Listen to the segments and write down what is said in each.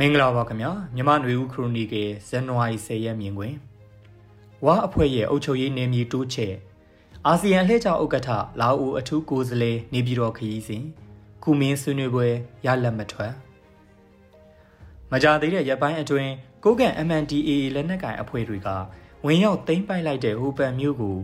မင်္ဂလာပါခင်ဗျာမြန်မာ့ຫນွေဦးခရိုနီကယ်ဇန်နဝါရီ10ရက်မြင်ကွင်းဝါအဖွဲ့ရဲ့အုပ်ချုပ်ရေးနေမြေတိုးချဲ့အာဆီယံလှည့်ကျဥက္ကဋ္ဌလာအိုအထူးကိုယ်စားလှယ်နေပြည်တော်ခရီးစဉ်ကုမင်းဆွေးနွေးပွဲရလက်မထွက်မကြသေးတဲ့ရပ်ပိုင်းအတွင်းကိုကန် MNDAA လက်နက်ကိုင်အဖွဲ့တွေကဝင်ရောက်သိမ်းပိုက်လိုက်တဲ့ဟိုပန်မြို့ကို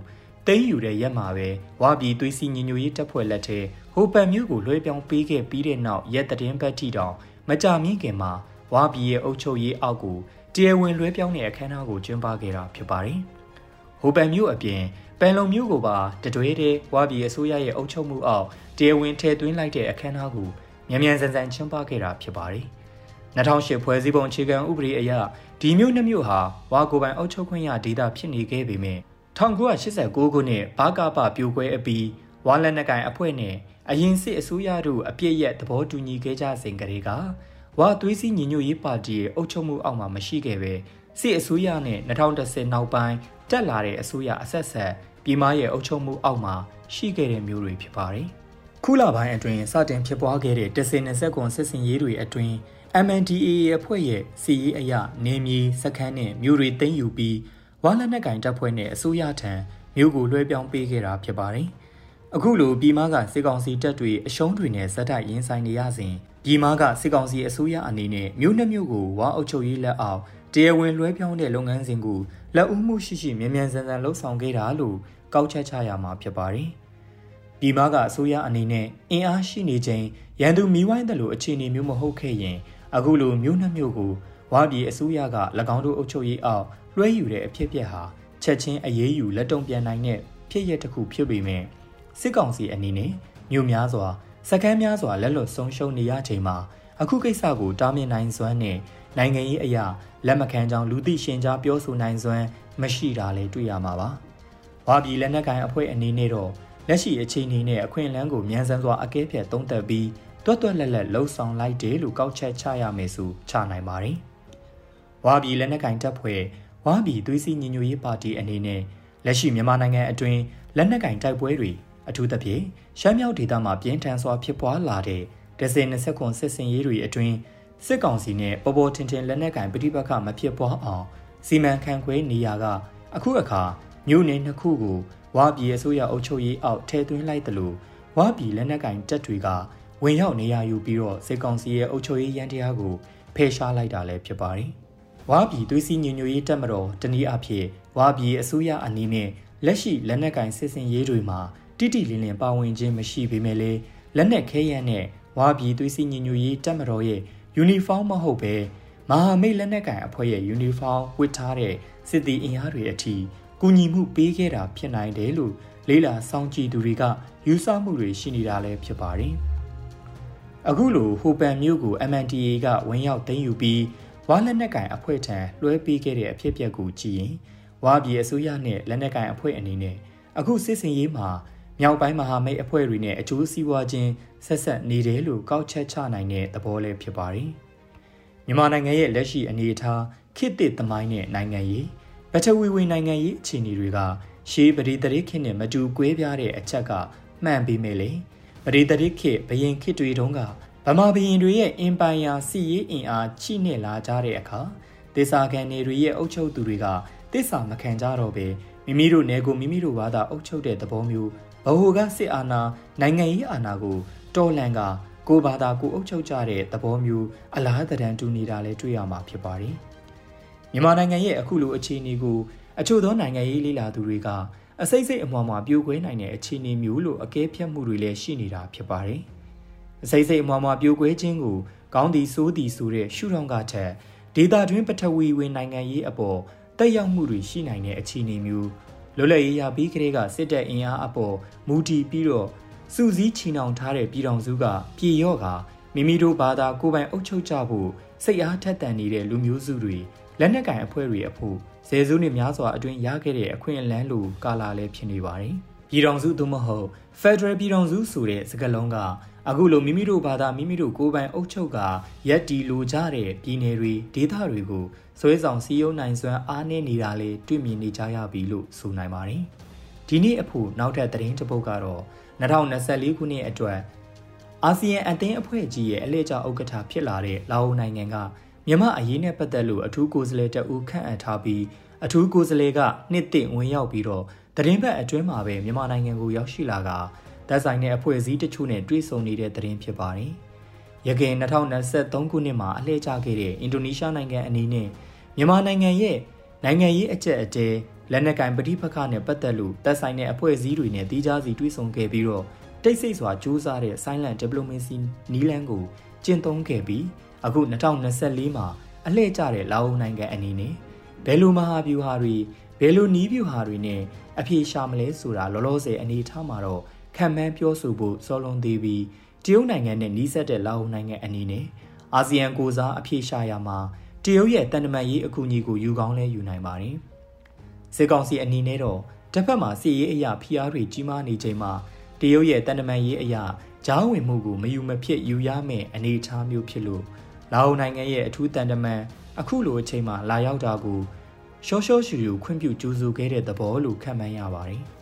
သိမ်းယူတဲ့ရက်မှာပဲဝါပြည်သွေးစီညညိုရေးတပ်ဖွဲ့လက်ထဲဟိုပန်မြို့ကိုလွှဲပြောင်းပေးခဲ့ပြီးတဲ့နောက်ရက်တည်င်းပတ်တီတောင်မကြမီခင်မှာ ဝါပြည်ရဲ့အုပ်ချုပ်ရေးအောက်ကိုတရားဝင်လွှဲပြောင်းတဲ့အခမ်းအနားကိုကျင်းပခဲ့တာဖြစ်ပါတယ်။ဟိုပန်မြို့အပြင်ပန်လုံမြို့ကိုပါတတွဲတဲ့ဝါပြည်အစိုးရရဲ့အုပ်ချုပ်မှုအောက်တရားဝင်ထည့်သွင်းလိုက်တဲ့အခမ်းအနားကိုမြန်မြန်ဆန်ဆန်ကျင်းပခဲ့တာဖြစ်ပါတယ်။2008ဖွဲ့စည်းပုံအခြေခံဥပဒေအရဒီမြို့နှမြို့ဟာဝါကိုပိုင်အုပ်ချုပ်ခွင့်ရဒေသဖြစ်နေခဲ့ပေမဲ့1989ခုနှစ်ဘာကာပပြိုကွဲအပြီးဝါလက်နက်ကိုင်အဖွဲ့နဲ့အရင်စစ်အစိုးရတို့အပြစ်ရက်သဘောတူညီခဲ့ကြစဉ်ကလေးက ဝါသွေးစည်းညီညွတ်ရေးပါတီရဲ့အုပ်ချုပ်မှုအောက်မှာမရှိခဲ့ပဲစစ်အစိုးရနဲ့2010နောက်ပိုင်းတက်လာတဲ့အစိုးရအဆက်ဆက်ပြည်မရဲ့အုပ်ချုပ်မှုအောက်မှာရှိခဲ့တဲ့မျိုးတွေဖြစ်ပါတယ်။ခုလပိုင်းအတွင်းစတင်ဖြစ်ပွားခဲ့တဲ့တစင်20ကွန်စစ်စင်ရေးတွေအတွင်း MNDAA အဖွဲ့ရဲ့စီရေးအရနေမြေစခန်းနဲ့မြို့တွေသိမ်းယူပြီးဝါလက်နက်ကင်တပ်ဖွဲ့နဲ့အစိုးရထံမြို့ကိုလွှဲပြောင်းပေးခဲ့တာဖြစ်ပါတယ်။ အခုလိုပြည်မကစစ်ကောင်စီတပ်တွေအရှုံးတွေနဲ့ဇက်တိုက်ရင်ဆိုင်နေရစဉ်ပြည်မကစစ်ကောင်စီအစိုးရအနေနဲ့မြို့နှမြို့ကိုဝါအုပ်ချုပ်ရေးလက်အောက်တရားဝင်လွှဲပြောင်းတဲ့လုပ်ငန်းစဉ်ကိုလက်ဦးမှုရှိရှိမြန်မြန်ဆန်ဆန်လှုပ်ဆောင်ခဲ့တာလို့ကောက်ချက်ချရမှာဖြစ်ပါတယ်။ပြည်မကအစိုးရအနေနဲ့အင်အားရှိနေချိန်ရန်သူမိဝိုင်းတယ်လို့အခြေအနေမျိုးမဟုတ်ခဲ့ရင်အခုလိုမြို့နှမြို့ကိုဝါပြည်အစိုးရက၎င်းတို့အုပ်ချုပ်ရေးအောက်လွှဲယူတဲ့အဖြစ်အပျက်ဟာချက်ချင်းအရေးယူလက်တုံ့ပြန်နိုင်တဲ့ဖြစ်ရတစ်ခုဖြစ်ပေမဲ့ စစ်ကောင်စီအနေနဲ့မြို့များစွာစကမ်းများစွာလက်လွတ်ဆုံးရှုံးနေရချိန်မှာအခုကိစ္စကိုတားမြစ်နိုင်စွမ်းနဲ့နိုင်ငံရေးအရာလက်မခံကြောင်းလူသိရှင်ကြားပြောဆိုနိုင်စွမ်းမရှိတာလည်းတွေ့ရမှာပါ။ဘာပြည်လက်နက်ကိုင်အဖွဲ့အနေနဲ့တော့လက်ရှိအခြေအနေနဲ့အခွင့်အလမ်းကိုမြန်ဆန်စွာအကဲဖြတ်သုံးသပ်ပြီးတွတ်တွတ်လက်လက်လှုံ့ဆော်လိုက်တယ်လို့ကောက်ချက်ချရမယ်ဆိုချနိုင်ပါတယ်။ဝါပြည်လက်နက်ကင်တပ်ဖွဲ့ဝါပြည်သွေးစည်းညီညွတ်ရေးပါတီအနေနဲ့လက်ရှိမြန်မာနိုင်ငံအတွင်းလက်နက်ကင်တိုက်ပွဲတွေ အထူးသဖြင့်ရှမ်းမြောက်ဒေသမှာပြင်းထန်စွာဖြစ်ပွားလာတဲ့ဒဇင်20ခွန်စစ်စင်ရေးတွေအတွင်းစစ်ကောင်စီနဲ့ပေါ်ပေါ်ထင်ထင်လက်နက်ကင်ပဋိပက္ခမဖြစ်ပွားအောင်စီမံခန့်ခွဲနေရကအခုအခါမြို့နယ်နှစ်ခုကိုဝါပြည်အစိုးရအုပ်ချုပ်ရေးအောက်ထည့်သွင်းလိုက်တယ်လို့ဝါပြည်လက်နက်ကင်တပ်တွေကဝင်ရောက်နေရယူပြီးတော့စစ်ကောင်စီရဲ့အုပ်ချုပ်ရေးရန်တရားကိုဖယ်ရှားလိုက်တာလည်းဖြစ်ပါတယ်။ဝါပြည်သွေးစည်းညညရေးတပ်မတော်တနည်းအားဖြင့်ဝါပြည်အစိုးရအနေနဲ့လက်ရှိလက်နက်ကင်စစ်စင်ရေးတွေမှာ တိတိလင်းလင်းပါဝင်ခြင်းမရှိပေမဲ့လည်းလက်နက်ခဲယမ်းနဲ့ဝါပြည်သွေးစည်းညညရေးတပ်မတော်ရဲ့ယူနီဖောင်းမဟုတ်ပဲမဟာမိတ်လက်နက်ကင်အဖွဲ့ရဲ့ယူနီဖောင်းဝတ်ထားတဲ့စစ်သည်အင်အားတွေအထိကူညီမှုပေးခဲ့တာဖြစ်နိုင်တယ်လို့လေးလာစောင့်ကြည့်သူတွေကယူဆမှုတွေရှိနေတာလည်းဖြစ်ပါတယ်။အခုလိုဟိုပန်မြို့ကို MNDA ကဝင်ရောက်သိမ်းယူပြီးဝါလက်နက်ကင်အဖွဲ့ထံလွှဲပေးခဲ့တဲ့အဖြစ်အပျက်ကိုကြည့်ရင်ဝါပြည်အစိုးရနဲ့လက်နက်ကင်အဖွဲ့အနေနဲ့အခုစစ်စင်ရေးမှာ မြောက်ပိုင်းမဟာမိတ်အဖွဲ့တွေနဲ့အကျိုးစီးပွားချင်းဆက်ဆက်နေတယ်လို့ကောက်ချက်ချနိုင်တဲ့သဘောလည်းဖြစ်ပါတယ်။မြန်မာနိုင်ငံရဲ့လက်ရှိအနေအထားခေတ်သစ်သမိုင်းနဲ့နိုင်ငံရေးပထဝီဝင်နိုင်ငံရေးအခြေအနေတွေကရှေးပရိသေခေတ်နဲ့မတူကွဲပြားတဲ့အချက်ကမှန်ပေမဲ့လေ။ပရိသတ်ခေဘယင်ခေတွေတုန်းကဗမာဘရင်တွေရဲ့အင်ပိုင်ယာစီရေးအင်အားချိနဲ့လာကြတဲ့အခါဒေသခံနေတွေရဲ့အုပ်ချုပ်သူတွေကတစ္ဆာမခံကြတော့ပဲမိမိတို့နယ်ကိုမိမိတို့ဘာသာအုပ်ချုပ်တဲ့သဘောမျိုး ဘဟုကစစ်အာဏာနိုင်ငံရေးအာဏာကိုတော်လန်ကကိုဘာသာကိုအုပ်ချုပ်ကြတဲ့သဘောမျိုးအလားတန်တူနေတာလည်းတွေ့ရမှာဖြစ်ပါတယ်မြန်မာနိုင်ငံရဲ့အခုလိုအခြေအနေကိုအချို့သောနိုင်ငံရေးလေးလာသူတွေကအစိမ့်စိမ့်အမွားမှာပြိုကွဲနိုင်တဲ့အခြေအနေမျိုးလို့အကဲဖြတ်မှုတွေလည်းရှိနေတာဖြစ်ပါတယ်။အစိမ့်စိမ့်အမွားမှာပြိုကွဲခြင်းကိုကောင်းသည်ဆိုးသည်ဆိုတဲ့ရှုထောင့်ကထက်ဒေတာတွင်ပထဝီဝင်နိုင်ငံရေးအပေါ်တက်ရောက်မှုတွေရှိနိုင်တဲ့အခြေအနေမျိုး လွတ်လပ်ရေးရပြီးကလေးကစစ်တပ်အင်အားအပေါ်မူတည်ပြီးတော့စူးစီးချီနှောင်ထားတဲ့ပြည်တော်စုကပြည်ရော့ကမိမိတို့ဘာသာကိုယ်ပိုင်အုပ်ချုပ်ကြဖို့စိတ်အားထက်သန်နေတဲ့လူမျိုးစုတွေလက်နက်ကင်အဖွဲ့တွေအဖို့ဇယ်စုနှစ်များစွာအတွင်းရခဲ့တဲ့အခွင့်အလမ်းလိုကာလာလည်းဖြစ်နေပါတယ်။ပြည်တော်စုသို့မဟုတ် Federal ပြည်တော်စုဆိုတဲ့စကားလုံးက အခုလိုမိမိတို့ဘာသာမိမိတို့ကိုယ်ပိုင်အုပ်ချုပ်ကရက်တီလိုကြတဲ့ပြည်နယ်တွေဒေသတွေကိုဆွဲဆောင်စီယုံနိုင်စွမ်းအားနည်းနေတာလေတွေ့မြင်နေကြရပြီလို့ဆိုနိုင်ပါတယ်။ဒီနေ့အဖို့နောက်ထပ်သတင်းတစ်ပုဒ်ကတော့2024ခုနှစ်အတွက်အာဆီယံအသင်းအဖွဲ့ကြီးရဲ့အလှည့်ကျဥက္ကဋ္ဌဖြစ်လာတဲ့လာအိုနိုင်ငံကမြမအရေးနဲ့ပတ်သက်လို့အထူးကိုယ်စားလှယ်တအူးခန့်အပ်ထားပြီးအထူးကိုယ်စားလှယ်ကနှစ်သိမ့်ဝင်ရောက်ပြီးတော့တရင်ဘက်အတွင်းမှာပဲမြန်မာနိုင်ငံကိုရောက်ရှိလာက တပ်ဆိုင်တဲ့အဖွဲ့အစည်းတချို့နဲ့တွေ့ဆုံနေတဲ့တရင်ဖြစ်ပါတယ်။ရခိုင်2023ခုနှစ်မှာအလှည့်ကျခဲ့တဲ့အင်ဒိုနီးရှားနိုင်ငံအနေနဲ့မြန်မာနိုင်ငံရဲ့နိုင်ငံရေးအကျက်အတဲလက်နက်ကင်ပဋိပက္ခနဲ့ပတ်သက်လို့တပ်ဆိုင်တဲ့အဖွဲ့အစည်းတွေနဲ့တီးခြားစီတွေ့ဆုံခဲ့ပြီးတော့တိတ်ဆိတ်စွာစူးစမ်းတဲ့ silent diplomacy နီးလန်းကိုကျင့်သုံးခဲ့ပြီးအခု2024မှာအလှည့်ကျတဲ့လာအိုနိုင်ငံအနေနဲ့ဘယ်လိုမဟာဗျူဟာတွေဘယ်လိုနီးဗျူဟာတွေနဲ့အပြေရှာမလဲဆိုတာလောလောဆယ်အနေထားမှာတော့ ခံမှန်းပြောဆိုဖို့စောလွန်သေးပြီးတရုတ်နိုင်ငံနဲ့နှီးစပ်တဲ့လာအိုနိုင်ငံအနေနဲ့အာဆီယံကိုစားအပြေရှာရမှာတရုတ်ရဲ့တန်တမာရေးအကူအညီကိုယူကောင်းလဲယူနိုင်ပါတယ်။စစ်ကောင်စီအနေနဲ့တော့တစ်ဖက်မှာစီရေးအရာဖိအားတွေကြီးမားနေချိန်မှာတရုတ်ရဲ့တန်တမာရေးအရာကြားဝင်မှုကိုမယူမဖြစ်ယူရမယ့်အနေအထားမျိုးဖြစ်လို့လာအိုနိုင်ငံရဲ့အထူးတန်တမန်အခုလိုအချိန်မှာလာရောက်တာကိုရှောရှောရှူရှူခွင့်ပြုကြိုးဆိုခဲ့တဲ့သဘောလို့ခံမှန်းရပါတယ်။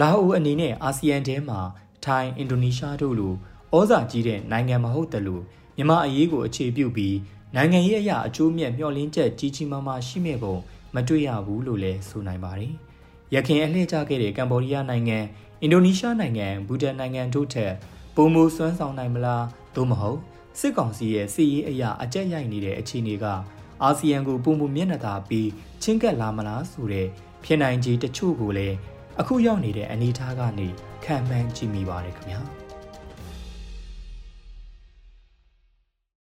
လာအိုအနေနဲ့အာဆီယံထဲမှာထိုင်း၊အင်ဒိုနီးရှားတို့လိုဩဇာကြီးတဲ့နိုင်ငံမဟုတ်တယ်လို့မြန်မာအရေးကိုအခြေပြုပြီးနိုင်ငံရေးအရာအကျိုးမြတ်မျှော်လင့်ချက်ကြီးကြီးမားမားရှိမဲ့ပုံမတွေ့ရဘူးလို့လည်းဆိုနိုင်ပါတယ်။ရခင်အလှည့်ကျခဲ့တဲ့ကမ္ဘောဒီးယားနိုင်ငံအင်ဒိုနီးရှားနိုင်ငံဘူတန်နိုင်ငံတို့ထက်ပုံမူစွမ်းဆောင်နိုင်မလားသို့မဟုတ်စစ်ကောင်စီရဲ့စီရေးအရာအကြက်ရိုက်နေတဲ့အခြေအနေကအာဆီယံကိုပုံမူမျက်နှာသာပြီးချင်းကပ်လာမလားဆိုတဲ့ဖြစ်နိုင်ခြေတချို့ကိုလည်း အခုရောက်နေတဲ့အနေအထားကနေခံမှန်းကြည့်မိပါတယ်ခင်ဗျာ။